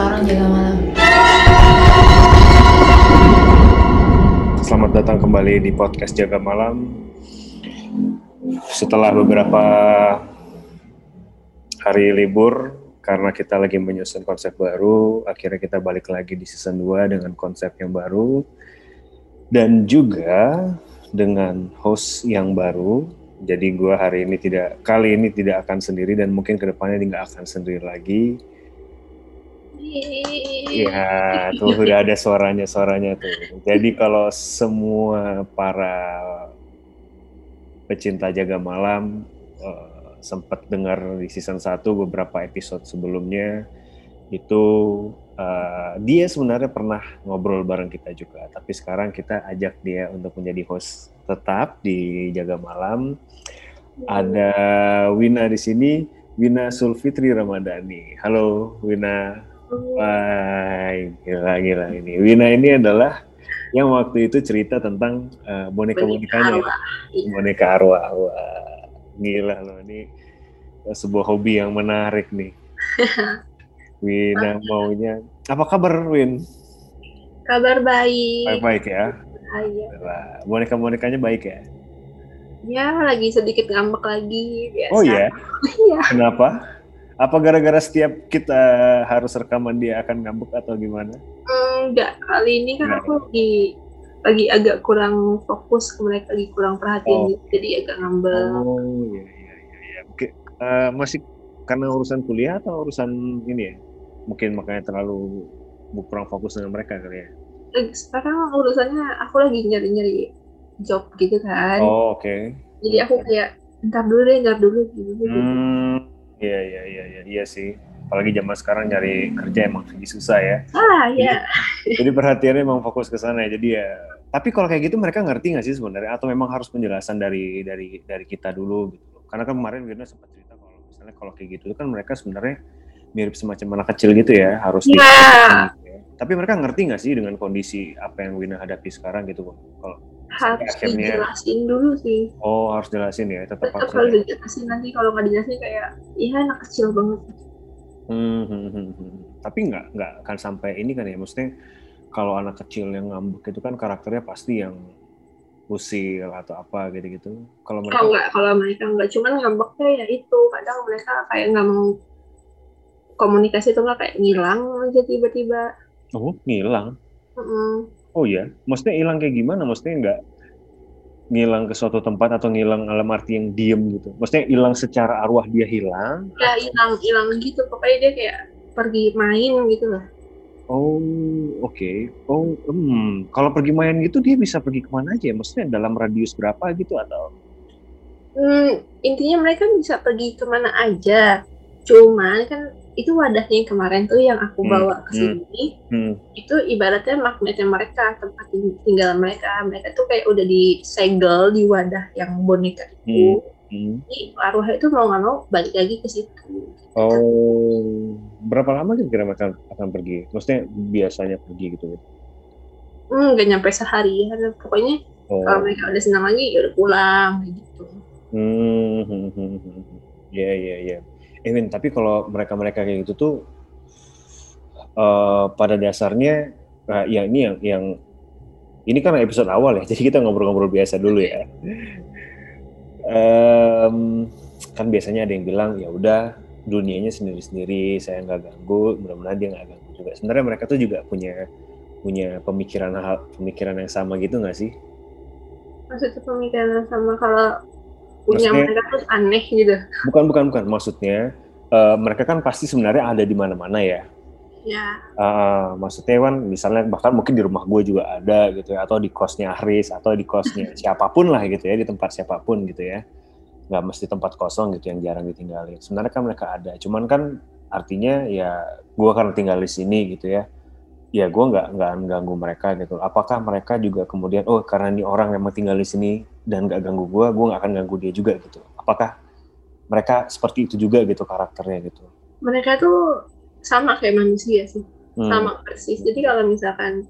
orang jaga malam. Selamat datang kembali di podcast Jaga Malam. Setelah beberapa hari libur, karena kita lagi menyusun konsep baru, akhirnya kita balik lagi di season 2 dengan konsep yang baru. Dan juga dengan host yang baru. Jadi gue hari ini tidak, kali ini tidak akan sendiri dan mungkin ke depannya tidak akan sendiri lagi. Iya, tuh udah ada suaranya-suaranya tuh. Jadi kalau semua para pecinta jaga malam uh, sempat dengar di season 1 beberapa episode sebelumnya itu uh, dia sebenarnya pernah ngobrol bareng kita juga, tapi sekarang kita ajak dia untuk menjadi host tetap di jaga malam. Ada Wina di sini, Wina Sulfitri Ramadhani. Halo Wina. Wah, gila gila ini. Wina ini adalah yang waktu itu cerita tentang uh, boneka-bonekanya. Boneka arwah. Wah, gila loh ini sebuah hobi yang menarik nih. Wina maunya. Apa kabar, Win? Kabar baik. Baik-baik ya. Iya. Boneka-bonekanya baik ya? Ya, lagi sedikit ngambek lagi biasa. Oh iya. Iya. Kenapa? Apa gara-gara setiap kita harus rekaman dia akan ngambek atau gimana? Enggak, kali ini kan aku lagi lagi agak kurang fokus ke mereka, lagi kurang perhatian Oh. gitu, jadi agak ngambek. Oh iya iya iya. iya. Oke, eh, masih karena urusan kuliah atau urusan ini ya? Mungkin makanya terlalu kurang fokus dengan mereka kali ya. Eh, Sekarang urusannya aku lagi nyari-nyari job gitu kan. Oh oke. Jadi aku kayak ntar dulu deh, ntar dulu gitu. Hmm, iya iya iya iya iya sih. Apalagi zaman sekarang nyari kerja emang lagi susah ya. Ah, ya. Jadi perhatiannya emang fokus ke sana ya. Jadi ya. Tapi kalau kayak gitu mereka ngerti nggak sih sebenarnya? Atau memang harus penjelasan dari dari dari kita dulu gitu? Karena kan kemarin Wirna sempat cerita kalau misalnya kalau kayak gitu kan mereka sebenarnya mirip semacam anak kecil gitu ya, harus Iya. gitu ya. Tapi mereka ngerti nggak sih dengan kondisi apa yang Wina hadapi sekarang gitu? Kalau Harus akhirnya- dijelasin dulu sih. oh harus jelasin ya, tetap Tetap harus. kalau ya. dijelasin nanti kalau nggak dijelasin kayak, iya anak kecil banget. Hmm, hmm, hmm, hmm. Tapi nggak nggak akan sampai ini kan ya, maksudnya kalau anak kecil yang ngambek itu kan karakternya pasti yang usil atau apa gitu-gitu. Kalau mereka Kalau nggak, kalau mereka nggak cuman ngambeknya ya itu, kadang mereka kayak nggak mau komunikasi tuh nggak kayak ngilang aja tiba-tiba. oh ngilang. Mm-mm. Oh iya, maksudnya hilang kayak gimana? Maksudnya nggak ngilang ke suatu tempat atau ngilang alam arti yang diem gitu. Maksudnya hilang secara arwah dia hilang. Ya hilang hilang gitu, pokoknya dia kayak pergi main gitu lah. Oh oke. Oh hmm. kalau pergi main gitu dia bisa pergi ke mana aja? ya? Maksudnya dalam radius berapa gitu atau? Hmm, intinya mereka bisa pergi ke mana aja. Cuman kan itu wadahnya yang kemarin tuh yang aku Hmm, bawa ke hmm. sini. Hmm. Itu ibaratnya magnetnya mereka, tempat ting- tinggal mereka. Mereka tuh kayak udah disegel di wadah yang boneka itu. Hmm. Jadi arwah itu mau nggak mau balik lagi ke situ. Oh, berapa lama kira-kira mereka akan pergi? Maksudnya biasanya pergi gitu? Hmm, nggak nyampe sehari ya. Pokoknya Oh, kalau mereka udah senang lagi ya udah pulang gitu. hmm, hmm, hmm, hmm. ya, ya, ya. Eh, Win, tapi kalau mereka-mereka kayak gitu tuh, eh, pada dasarnya, nah, ya ini yang, yang, ini kan episode awal ya, jadi kita ngobrol-ngobrol biasa dulu ya. Em, kan biasanya ada yang bilang ya udah dunianya sendiri-sendiri, saya nggak ganggu, mudah-mudahan dia nggak ganggu juga. Sebenarnya mereka tuh juga punya punya pemikiran hal pemikiran yang sama gitu nggak sih? Maksudnya pemikiran sama kalau punya Maksudnya- mereka tuh aneh gitu. Bukan bukan bukan. Maksudnya eh, mereka kan pasti sebenarnya ada di mana-mana ya. Ya, Ah, maksudnya kan misalnya bahkan mungkin di rumah gue juga ada gitu ya atau di kosnya Aris atau di kosnya siapa pun lah gitu ya di tempat siapa pun gitu ya. Nggak mesti tempat kosong gitu yang jarang ditinggalin. Sebenarnya kan mereka ada. Cuman kan artinya ya gue karena tinggal di sini gitu ya ya gue nggak nggak ganggu mereka gitu apakah mereka juga kemudian oh karena ini orang yang tinggal di sini dan nggak ganggu gue gue nggak akan ganggu dia juga gitu apakah mereka seperti itu juga gitu karakternya gitu mereka tuh sama kayak manusia sih, Hmm. sama persis. Jadi kalau misalkan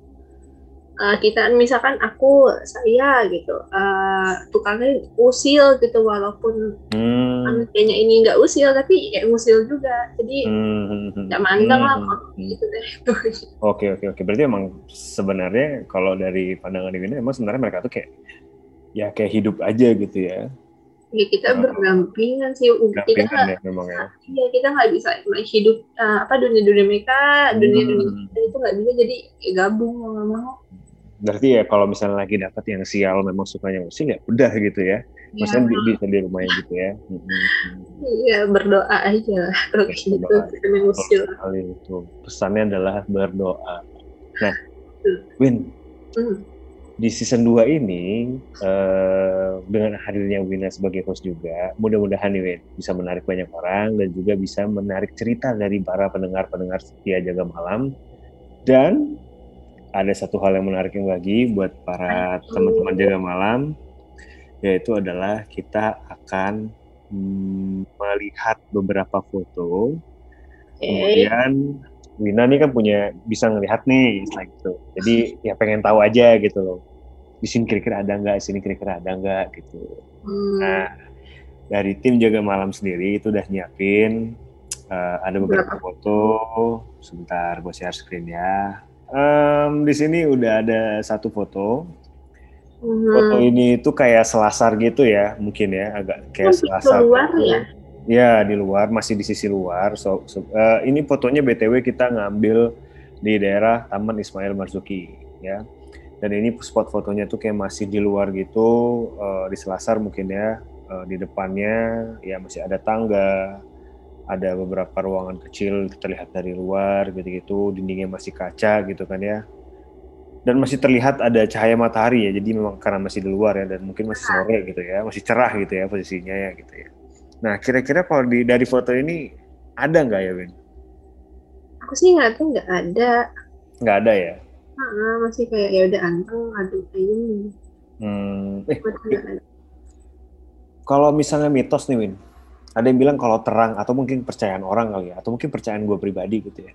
uh, kita misalkan aku saya gitu uh, tukangnya usil gitu walaupun Hmm. ini nggak usil tapi kayak usil juga jadi Hmm, hmm, hmm. nggak mandang lah Hmm, kalau hmm. gitu deh Oke oke oke. Berarti emang sebenarnya kalau dari pandangan Wina emang sebenarnya mereka tuh kayak ya kayak hidup aja gitu ya. ya kita Oh. berdampingan sih kita nggak ya memang ya. Iya kita nggak bisa hidup uh, apa dunia dunia mereka dunia dunia Hmm. itu nggak bisa jadi ya gabung mau nggak mau Berarti ya kalau misalnya lagi dapat yang sial memang sukanya usil ya udah gitu ya. ya, Maksudnya di- bisa di rumahnya gitu ya. Hmm, hmm, hmm. iya berdoa aja lah kalau Ya, gitu berdoa. itu. Pesannya adalah berdoa. Nah. Win, hmm. di season 2 ini eh, dengan hadirnya Wina sebagai host juga, mudah-mudahan nih Win bisa menarik banyak orang dan juga bisa menarik cerita dari para pendengar-pendengar setia jaga malam. Dan ada satu hal yang menarik lagi buat para teman-teman jaga malam, yaitu adalah kita akan mm, melihat beberapa foto kemudian Wina nih kan punya bisa ngelihat nih like gitu. Jadi ya pengen tahu aja gitu loh. Di sini kira-kira ada nggak, di sini kira-kira ada nggak gitu. Hmm. Nah, dari tim jaga malam sendiri itu udah nyiapin eh, ada beberapa foto. Sebentar gue share screen ya. Em, di sini udah ada satu foto. Hmm. Foto ini tuh kayak selasar gitu ya, mungkin ya, agak kayak Lebih selasar. keluar gitu. ya? Ya, di luar, masih di sisi luar. So, so- eh, ini fotonya BTW kita ngambil di daerah Taman Ismail Marzuki, ya. Dan ini spot fotonya tuh kayak masih di luar gitu, eh, di selasar mungkin ya. Eh, di depannya ya masih ada tangga, ada beberapa ruangan kecil terlihat dari luar gitu-gitu, dindingnya masih kaca gitu kan ya. Dan masih terlihat ada cahaya matahari ya, jadi memang karena masih di luar ya dan mungkin masih sore gitu ya, masih cerah gitu ya posisinya ya gitu ya. Nah, kira-kira kalau di, dari foto ini ada nggak ya, Win? Aku sih nggak tahu nggak ada. Nggak ada ya? Masih kayak ya udah anteng aduh ayun. Hmm, eh, kalau misalnya mitos nih, Win, ada yang bilang kalau terang atau mungkin percayaan orang kali ya, atau mungkin percayaan gue pribadi gitu ya.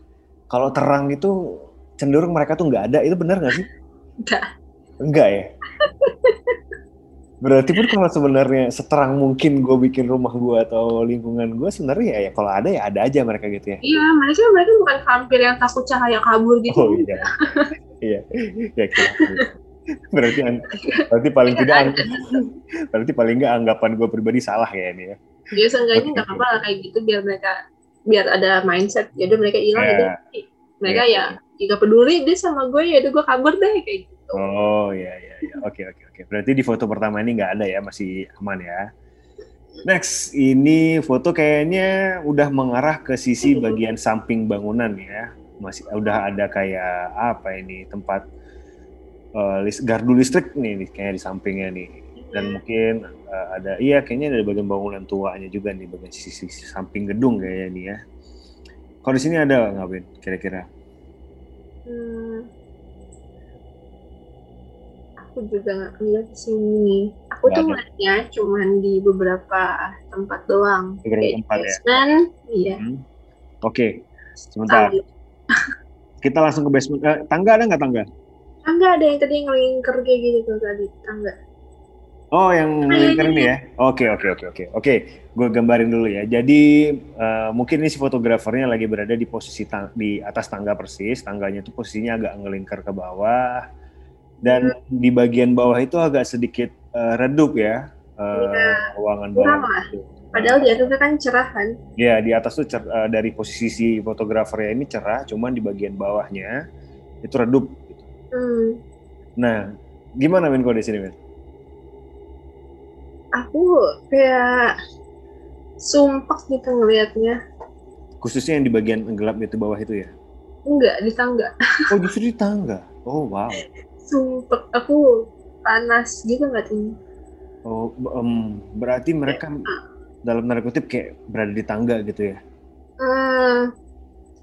Kalau terang itu cenderung mereka tuh nggak ada, itu benar nggak sih? Nggak. Enggak ya? Berarti pun kalau sebenarnya seterang mungkin gue bikin rumah gue atau lingkungan gue sebenarnya ya, ya kalau ada ya ada aja mereka gitu ya. Iya mereka mereka bukan vampir yang takut cahaya kabur gitu. Oh iya, iya, ya Berarti berarti paling tidak ang- berarti paling nggak anggapan gue pribadi salah ya ini ya. Ya seenggaknya nggak apa-apa lah kayak gitu biar mereka biar ada mindset jadi mereka hilang Ya. jadi mereka ya jika peduli dia sama gue ya udah gue kabur deh kayak gitu. Oh iya iya iya. Oke oke oke. Berarti di foto pertama ini nggak ada ya, masih aman ya. Next, ini foto kayaknya udah mengarah ke sisi bagian samping bangunan ya. Masih udah ada kayak apa ini tempat lis- gardu listrik nih nih, kayaknya di sampingnya nih. Dan mungkin eh, ada iya kayaknya ada bagian bangunan tuanya juga nih bagian sisi, sisi samping gedung kayaknya nih ya. Kalau di sini ada nggak Win? Kira-kira? Hmm. Aku juga nggak di sini. Aku Nggak tuh ngeliatnya cuman di beberapa tempat doang. Beberapa Kayak tempat ya? basement, iya. Hmm. Oke, sebentar. Tangga. Kita langsung ke basement. Eh, tangga ada nggak tangga? Tangga ada yang tadi ngelingker kayak gitu tuh tadi tangga. Oh, yang iya, lingkar iya, ini ya? Oke, oke, oke, oke. Oke, gue gambarin dulu ya. Jadi eh, mungkin ini si fotografernya lagi berada di posisi tang- di atas tangga persis. Tangganya tuh posisinya agak ngelingkar ke bawah. Dan di bagian bawah itu agak sedikit eh, redup ya. eh, Iya. ruangan bawah. itu. Padahal di atasnya kan cerah kan. Ya, di atas tuh cer- eh, dari posisi si fotografernya ini cerah, cuman di bagian bawahnya itu redup. gitu. Hmm. Nah, gimana Min kalau di sini, Min? Aku kayak sumpah gitu ngelihatnya. Khususnya yang di bagian gelap itu bawah itu ya? Enggak di tangga. Oh, justru di tangga. Oh, wow. Sumpah aku panas gitu nggak tuh? Oh, em, berarti mereka dalam tanda kutip kayak berada di tangga gitu ya? Hmm.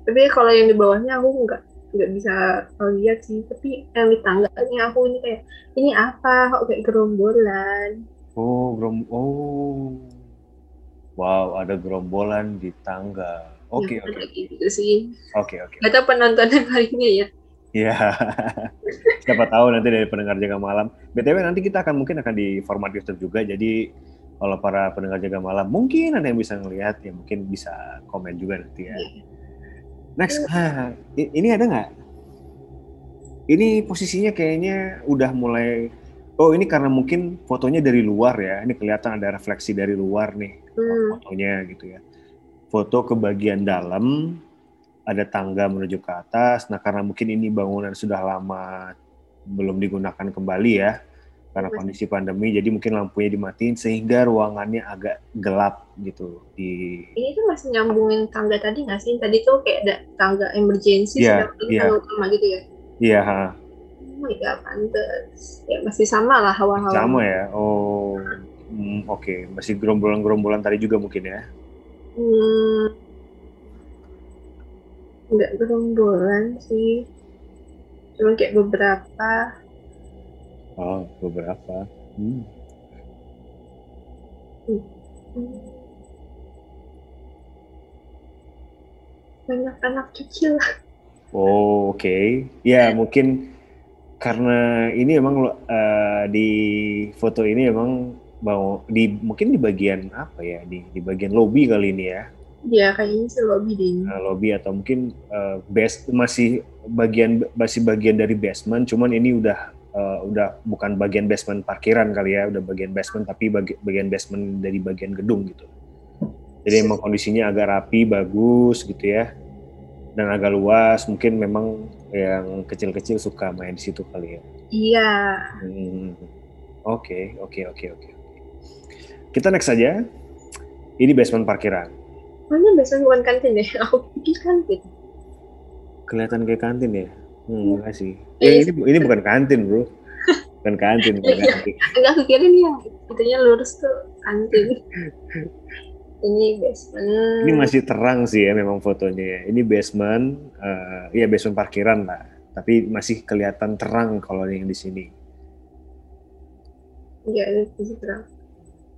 Tapi kalau yang di bawahnya aku nggak nggak bisa lihat sih. Tapi yang di tangganya aku ini kayak ini apa? Kok kayak gerombolan? Oh, grom oh. Wow, ada gerombolan di tangga. Oke, Ya, oke. kayak gitu sih. Oke, oke. Gak tau penontonnya kali ini ya. Iya. Siapa tahu nanti dari pendengar jaga malam. BTW nanti kita akan mungkin akan di format YouTube juga. Jadi kalau para pendengar jaga malam mungkin ada yang bisa ngelihat ya mungkin bisa komen juga nanti ya. Next, ha, ini ada nggak? Ini posisinya kayaknya udah mulai. Oh ini karena mungkin fotonya dari luar ya. Ini kelihatan ada refleksi dari luar nih Hmm. fotonya gitu ya. Foto ke bagian dalam ada tangga menuju ke atas. Nah, karena mungkin ini bangunan sudah lama belum digunakan kembali ya, karena Betul. kondisi pandemi, jadi mungkin lampunya dimatiin sehingga ruangannya agak gelap gitu. Di Ini tuh masih nyambungin tangga tadi nggak sih? Tadi tuh kayak ada tangga emergency, ini iya. tangga utama gitu ya. iya, ha, Oh god, pantes. Ya masih sama lah hawa-hawa. sama ya. Oh, hmm, oke, masih gerombolan-gerombolan tadi juga mungkin ya. Hmm, nggak gerombolan sih. Cuma kayak beberapa. Oh, beberapa. Hmm. Hmm. Banyak anak kecil. Oh, oke. Ya, mungkin karena ini emang eh, di foto ini emang mau di mungkin di bagian apa ya di di bagian lobby kali ini ya Ya kayaknya sih lobby deh. Nah, lobby atau mungkin eh, base masih bagian masih bagian dari basement cuman ini udah eh, udah bukan bagian basement parkiran kali ya udah bagian basement tapi bagi, bagian basement dari bagian gedung gitu jadi emang kondisinya agak rapi bagus gitu ya dan agak luas mungkin memang yang kecil-kecil suka main di situ kali ya Iya. Hmm. Oke, oke, oke, oke. Kita next saja. Ini basement parkiran. Mana biasanya bukan kantin deh. Aku pikir kantin. Kelihatan kayak kantin ya? Hmm, Iya. enggak sih. Iya, Eh, ini, ini bukan kantin, bro. Bukan kantin, bukan kantin. Enggak aku kira nih yang itunya lurus tuh kantin. Ini basement. Ini masih terang sih ya memang fotonya ya. Ini basement, eh ya basement parkiran lah. Tapi masih kelihatan terang kalau yang di sini. Iya, ini masih terang.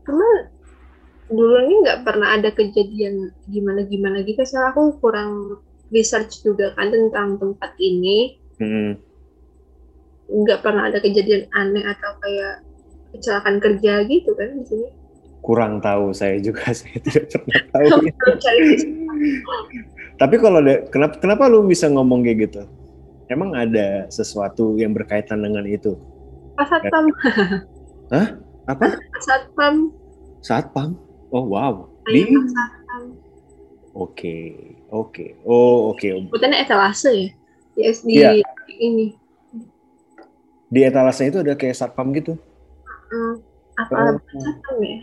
Cuma dulu ini nggak pernah ada kejadian gimana-gimana gitu. Soalnya aku kurang research juga kan tentang tempat ini. Hmm. Nggak pernah ada kejadian aneh atau kayak kecelakaan kerja gitu kan di sini. Kurang tahu saya juga, saya tidak pernah tahu. Tapi kalau ada, kenapa kenapa lu bisa ngomong kayak gitu? Emang ada sesuatu yang berkaitan dengan itu? Pak Satpam, Apa? Pak Satpam, Satpam? Oh wow. Ayo Di? Oke, oke. Oh oke. Sebutannya etalase ya? Yes, di Iya. ini. Di etalase itu ada kayak satpam gitu. Hmm, apa Oh, Satpam ya?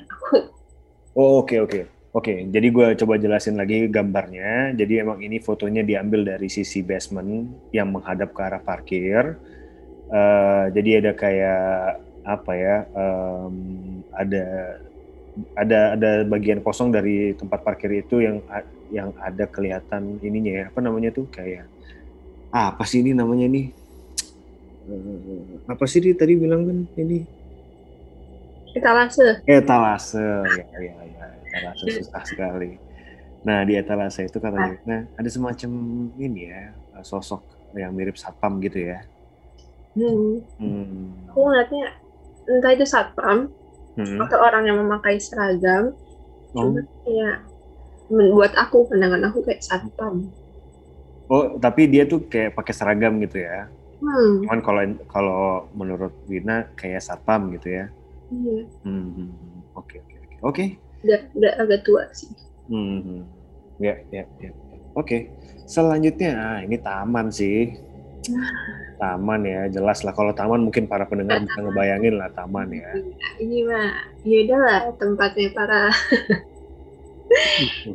Oh oke oke. Oke, jadi gue coba jelasin lagi gambarnya. Jadi emang ini fotonya diambil dari sisi basement yang menghadap ke arah parkir. Eh, jadi ada kayak apa ya? em, ada ada ada bagian kosong dari tempat parkir itu yang yang ada kelihatan ininya ya. Apa namanya tuh kayak ah, apa sih ini namanya nih? Eh, apa sih dia tadi bilang kan ini etalase. etalase ya ya ya etalase susah sekali nah di etalase itu katanya nah ada semacam ini ya sosok yang mirip satpam gitu ya Hmm. hmm. Aku ngeliatnya entah itu satpam Hmm. atau orang yang memakai seragam. Oh. Cuma kayak membuat aku pandangan aku kayak satpam. oh tapi dia tuh kayak pakai seragam gitu ya Hmm. cuman kalau kalau menurut Wina kayak satpam gitu ya Iya. Hmm, oke oke oke oke Udah, agak tua sih. Hmm, ya ya ya oke selanjutnya ah, ini taman sih taman ya jelas lah kalau taman mungkin para pendengar bisa ngebayangin lah taman ya Ini mah ya udahlah tempatnya para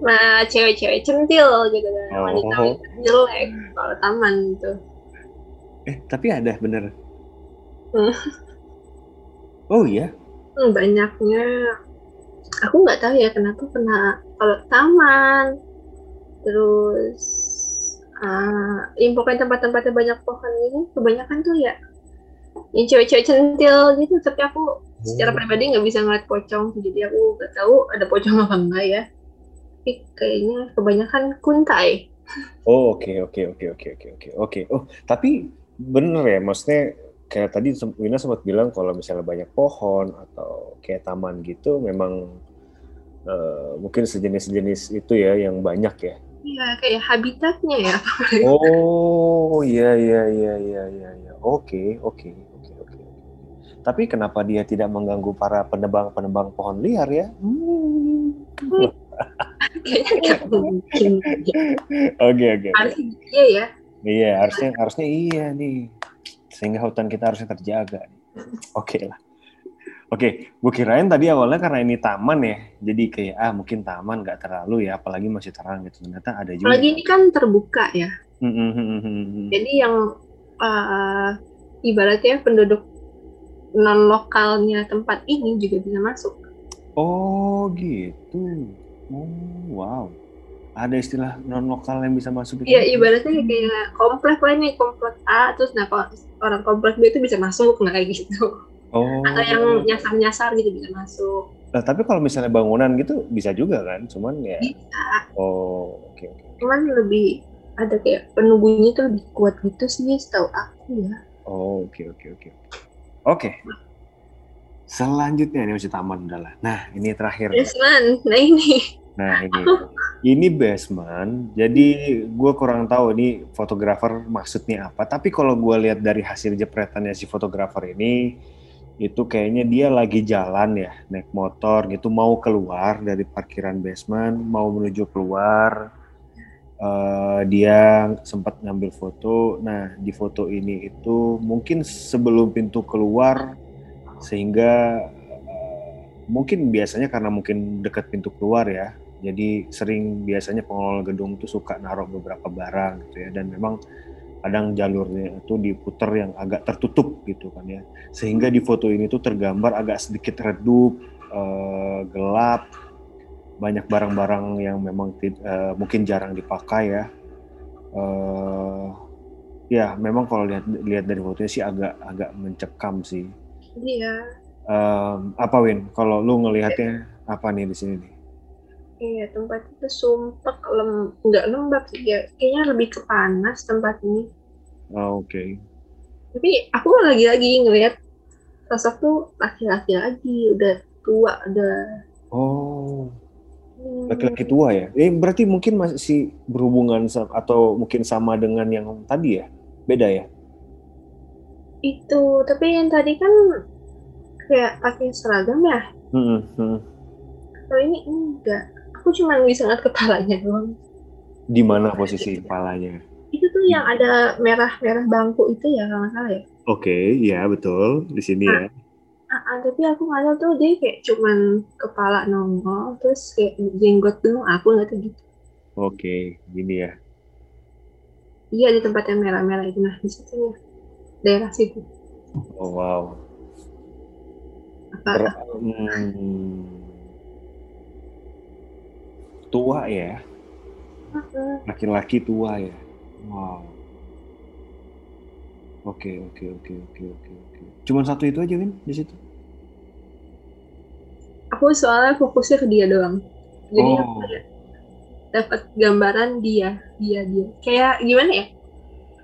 nah cewek-cewek centil gitu kan. Oh. Wanita jelek kalau taman gitu. eh tapi ada bener Hmm. oh iya Hmm, banyaknya. Aku nggak tahu ya kenapa kena kalau taman. Terus ah ya pokoknya tempat-tempatnya banyak pohon ini kebanyakan tuh ya yang cewek-cewek centil gitu. Tapi aku secara pribadi nggak bisa ngeliat pocong. Jadi aku nggak tahu ada pocong apa enggak ya. Tapi kayaknya kebanyakan kuntai. Oh oke oke oke oke oke oke oke. Oh tapi bener ya, maksudnya kayak tadi Wina sempat bilang kalau misalnya banyak pohon atau kayak taman gitu, memang uh, mungkin sejenis-sejenis itu ya yang banyak ya. Iya, kayak habitatnya ya. oh, iya iya iya iya iya. Ya. Oke, oke, oke, oke. Tapi kenapa dia tidak mengganggu para penebang-penebang pohon liar ya? Hmm. Kayaknya mungkin. Oke, oke. Harusnya iya ya. Iya, harusnya harusnya iya nih. Sehingga hutan kita harusnya terjaga. Oke okay lah. Oke, gue kirain tadi awalnya karena ini taman ya, jadi kayak ah mungkin taman nggak terlalu ya, apalagi masih terang gitu. Ternyata ada juga. Apalagi ini kan terbuka ya. jadi yang uh, ibaratnya penduduk non lokalnya tempat ini juga bisa masuk. Oh gitu. Oh wow ada istilah non lokal yang bisa masuk Iya, ibaratnya kayak komplek lah nih, komplek A, terus nah kalau orang komplek B itu bisa masuk, nah kayak gitu. Oh. Atau yang nyasar-nyasar gitu bisa masuk. Nah, tapi kalau misalnya bangunan gitu bisa juga kan, cuman ya. Bisa. Oh, oke okay, oke. Okay. Cuman lebih ada kayak penunggunya tuh lebih kuat gitu sih, setahu aku ya. Oh, oke okay, oke okay, oke. Okay. Oke. Selanjutnya ini masih taman adalah. Nah, ini terakhir. Basement. Nah ini. Nah ini, ini basement. Jadi gue kurang tahu ini fotografer maksudnya apa. Tapi kalau gue lihat dari hasil jepretannya si fotografer ini, itu kayaknya dia lagi jalan ya, naik motor gitu, mau keluar dari parkiran basement, mau menuju keluar. Uh, dia sempat ngambil foto. Nah di foto ini itu mungkin sebelum pintu keluar, sehingga uh, mungkin biasanya karena mungkin dekat pintu keluar ya, jadi sering biasanya pengelola gedung itu suka naruh beberapa barang gitu ya dan memang kadang jalurnya itu diputer yang agak tertutup gitu kan ya. Sehingga di foto ini tuh tergambar agak sedikit redup, uh, gelap, banyak barang-barang yang memang uh, mungkin jarang dipakai ya. Uh, ya memang kalau lihat lihat dari fotonya sih agak agak mencekam sih. Iya. Um, apa Win? Kalau lu ngelihatnya apa nih di sini nih? Iya, tempat itu sumpah lem nggak lembab sih ya. Kayaknya lebih ke panas tempat ini. Oh, Oke. Okay. Tapi aku lagi-lagi ngelihat sosok tuh laki-laki lagi, udah tua, udah. Oh. Hmm. Laki-laki tua ya? Eh berarti mungkin masih berhubungan atau mungkin sama dengan yang tadi ya? Beda ya? Itu, tapi yang tadi kan kayak pakai seragam ya? Hmm, hmm. Kalau ini enggak aku cuma bisa ngeliat kepalanya doang. Di mana posisi kepalanya? Itu tuh yang ada merah-merah bangku itu ya kalau nggak salah ya. Oke, okay, iya betul di sini nah, ya. Uh, uh, tapi aku nggak tahu tuh dia kayak cuman kepala nongol terus kayak jenggot doang aku nggak tahu gitu. Oke, okay, gini ya. Iya di tempat yang merah-merah itu nah di situ ya daerah situ. Oh wow. Apa? Hmm, tua ya. Laki-laki tua ya. Wow. Oke oke oke oke oke oke. Cuman satu itu aja kan di situ? Aku soalnya fokusnya ke dia doang. Jadi oh. dapat gambaran dia dia dia. Kayak gimana ya?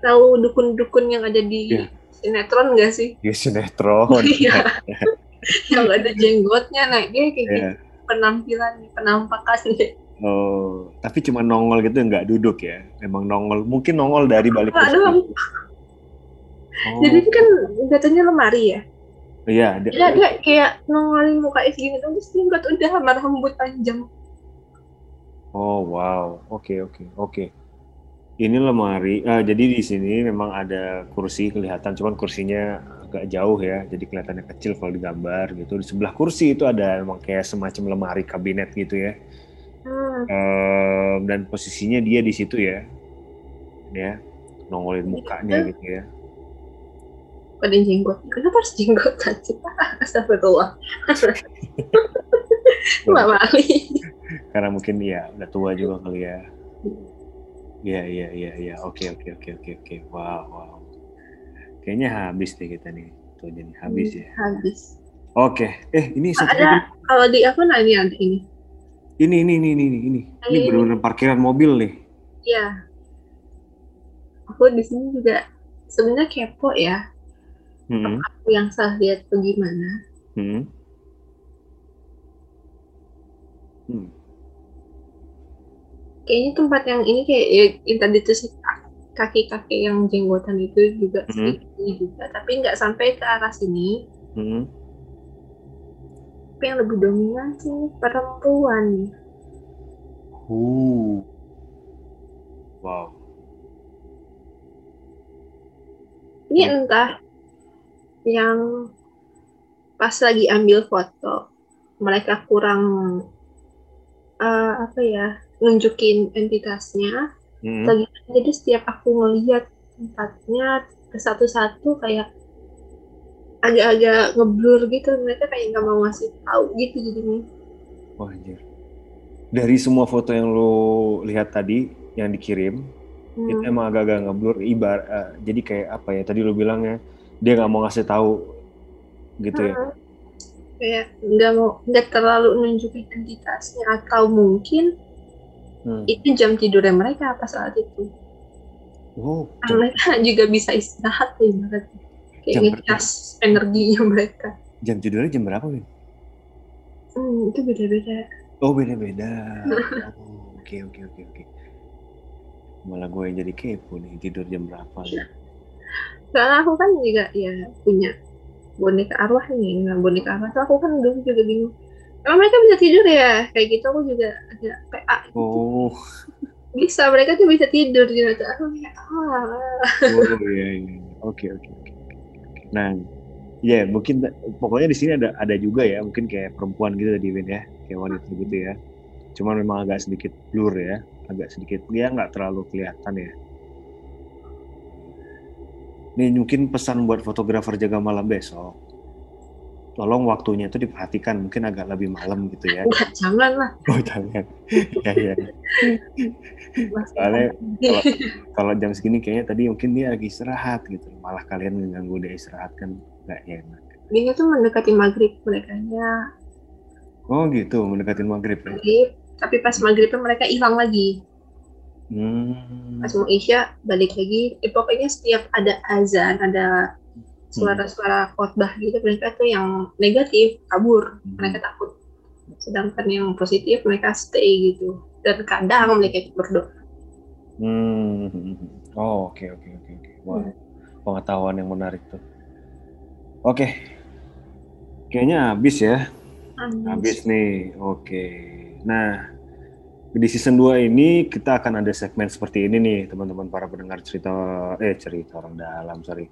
Tahu dukun-dukun yang ada di yeah. sinetron gak sih? Ya sinetron. Iya. Yang ada jenggotnya nah dia kayak yeah. gitu. Penampilan penampakan Oh, tapi cuma nongol gitu nggak duduk ya? Emang nongol, mungkin nongol dari balik kursi. Oh. Jadi kan katanya lemari ya? Iya. Dia, dia, dia kayak nongolin muka gini terus dia nggak udah rambut panjang. Oh wow, oke okay, oke okay, oke. Okay. Ini lemari, uh, jadi di sini memang ada kursi kelihatan, cuman kursinya agak jauh ya, jadi kelihatannya kecil kalau digambar gitu. Di sebelah kursi itu ada memang kayak semacam lemari kabinet gitu ya Hmm. Um, dan posisinya dia di situ ya, ya nongolin mukanya hmm. gitu ya. Pada jenggot, kenapa harus jenggot sih? Astagfirullah. Mbak Mali. Karena mungkin ya udah tua juga kali ya. Iya iya iya iya. Oke oke oke oke oke. Wow wow. Kayaknya habis deh kita nih. Tuh jadi habis hmm, ya. Habis. Oke. Eh ini satu ada kalau di apa nanya ini ini ini ini ini ini ini, ini benar-benar parkiran mobil nih. Iya. Aku di sini juga sebenarnya kepo ya. Hmm. Aku yang salah lihat bagaimana. Hmm. Hmm. Kayaknya tempat yang ini kayak ya, yang tadi tuh sih kaki-kaki yang jenggotan itu juga Hmm. sih juga, tapi nggak sampai ke arah sini. Hmm. Tapi yang lebih dominan sih perempuan. Uh. Wow. Ini Hmm. entah yang pas lagi ambil foto mereka kurang eh, apa ya nunjukin entitasnya Hmm. jadi setiap aku ngelihat tempatnya ke satu-satu kayak agak-agak ngeblur gitu mereka kayak nggak mau ngasih tahu gitu jadinya Wah, anjir. Dari semua foto yang lo lihat tadi yang dikirim, Hmm. itu emang agak-agak ngeblur ibar eh, jadi kayak apa ya tadi lo bilang ya dia nggak mau ngasih tahu gitu ya Hmm. kayak nggak mau nggak terlalu nunjukin entitasnya atau mungkin Hmm. itu jam tidurnya mereka apa saat itu oh mereka juga bisa istirahat ya ibaratnya kayak Jam ngecas energinya mereka. Jam tidurnya jam berapa Win? hmm, itu beda-beda. Oh beda-beda. Oh, oke oke oke oke. Malah gue yang jadi kepo nih tidur jam berapa nih soalnya aku kan juga ya punya boneka arwah nih. Nah boneka arwah tuh aku kan dulu juga bingung. Emang mereka bisa tidur ya? Kayak gitu aku juga agak PA gitu. oh. Bisa mereka tuh bisa tidur gitu aku kayak ah. Oh iya, iya. Oke. oke, oke. Nah, ya mungkin pokoknya di sini ada ada juga ya, mungkin kayak perempuan gitu tadi Win ya, kayak wanita gitu ya. Cuman memang agak sedikit blur ya, agak sedikit dia nggak terlalu kelihatan ya. Nih mungkin pesan buat fotografer jaga malam besok. Tolong waktunya itu diperhatikan, mungkin agak lebih malam gitu ya. enggak jangan lah Oh jangan. ya ya. Soalnya kalau jam segini kayaknya tadi mungkin dia lagi istirahat gitu malah kalian mengganggu dia istirahat kan nggak enak dia tuh mendekati maghrib mereka nya oh gitu mendekatin maghrib ya maghrib tapi pas maghribnya mereka hilang lagi hmm. pas mau isya balik lagi eh, pokoknya setiap ada azan ada suara-suara khotbah gitu mereka tuh yang negatif kabur. Mereka takut. Sedangkan yang positif mereka stay gitu. Dan kadang mereka berdoa. Hmm. oh oke oke oke oke. Wah pengetahuan yang menarik tuh. Oke. Kayaknya habis ya? Habis. Nih, oke. Nah, di season 2 ini kita akan ada segmen seperti ini nih, teman-teman para pendengar cerita, eh cerita orang dalam, sorry.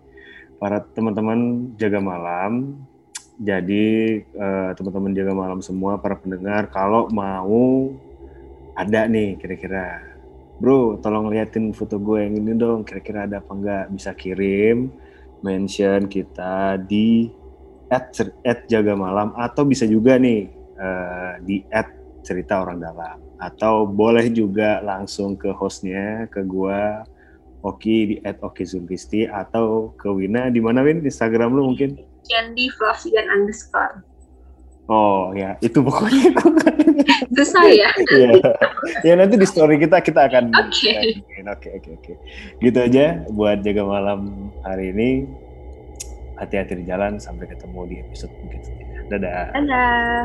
Para teman-teman jaga malam. Jadi, eh, teman-teman jaga malam semua, para pendengar, kalau mau ada nih kira-kira. Bro, tolong liatin foto gue yang ini dong, kira-kira ada apa enggak? Bisa kirim, mention kita di at, at jaga malam atau bisa juga nih eh, di at cerita orang dalam atau boleh juga langsung ke hostnya ke gua Oki di at Oki Zulkisti atau ke Wina di mana Win? Instagram lu mungkin? Candy Flavian underscore. Oh ya itu pokoknya susah ya? Ya ya nanti di story kita kita akan Oke. oke oke oke. Gitu aja buat jaga malam hari ini. Hati-hati di jalan sampai ketemu di episode berikutnya. Dadah. Dadah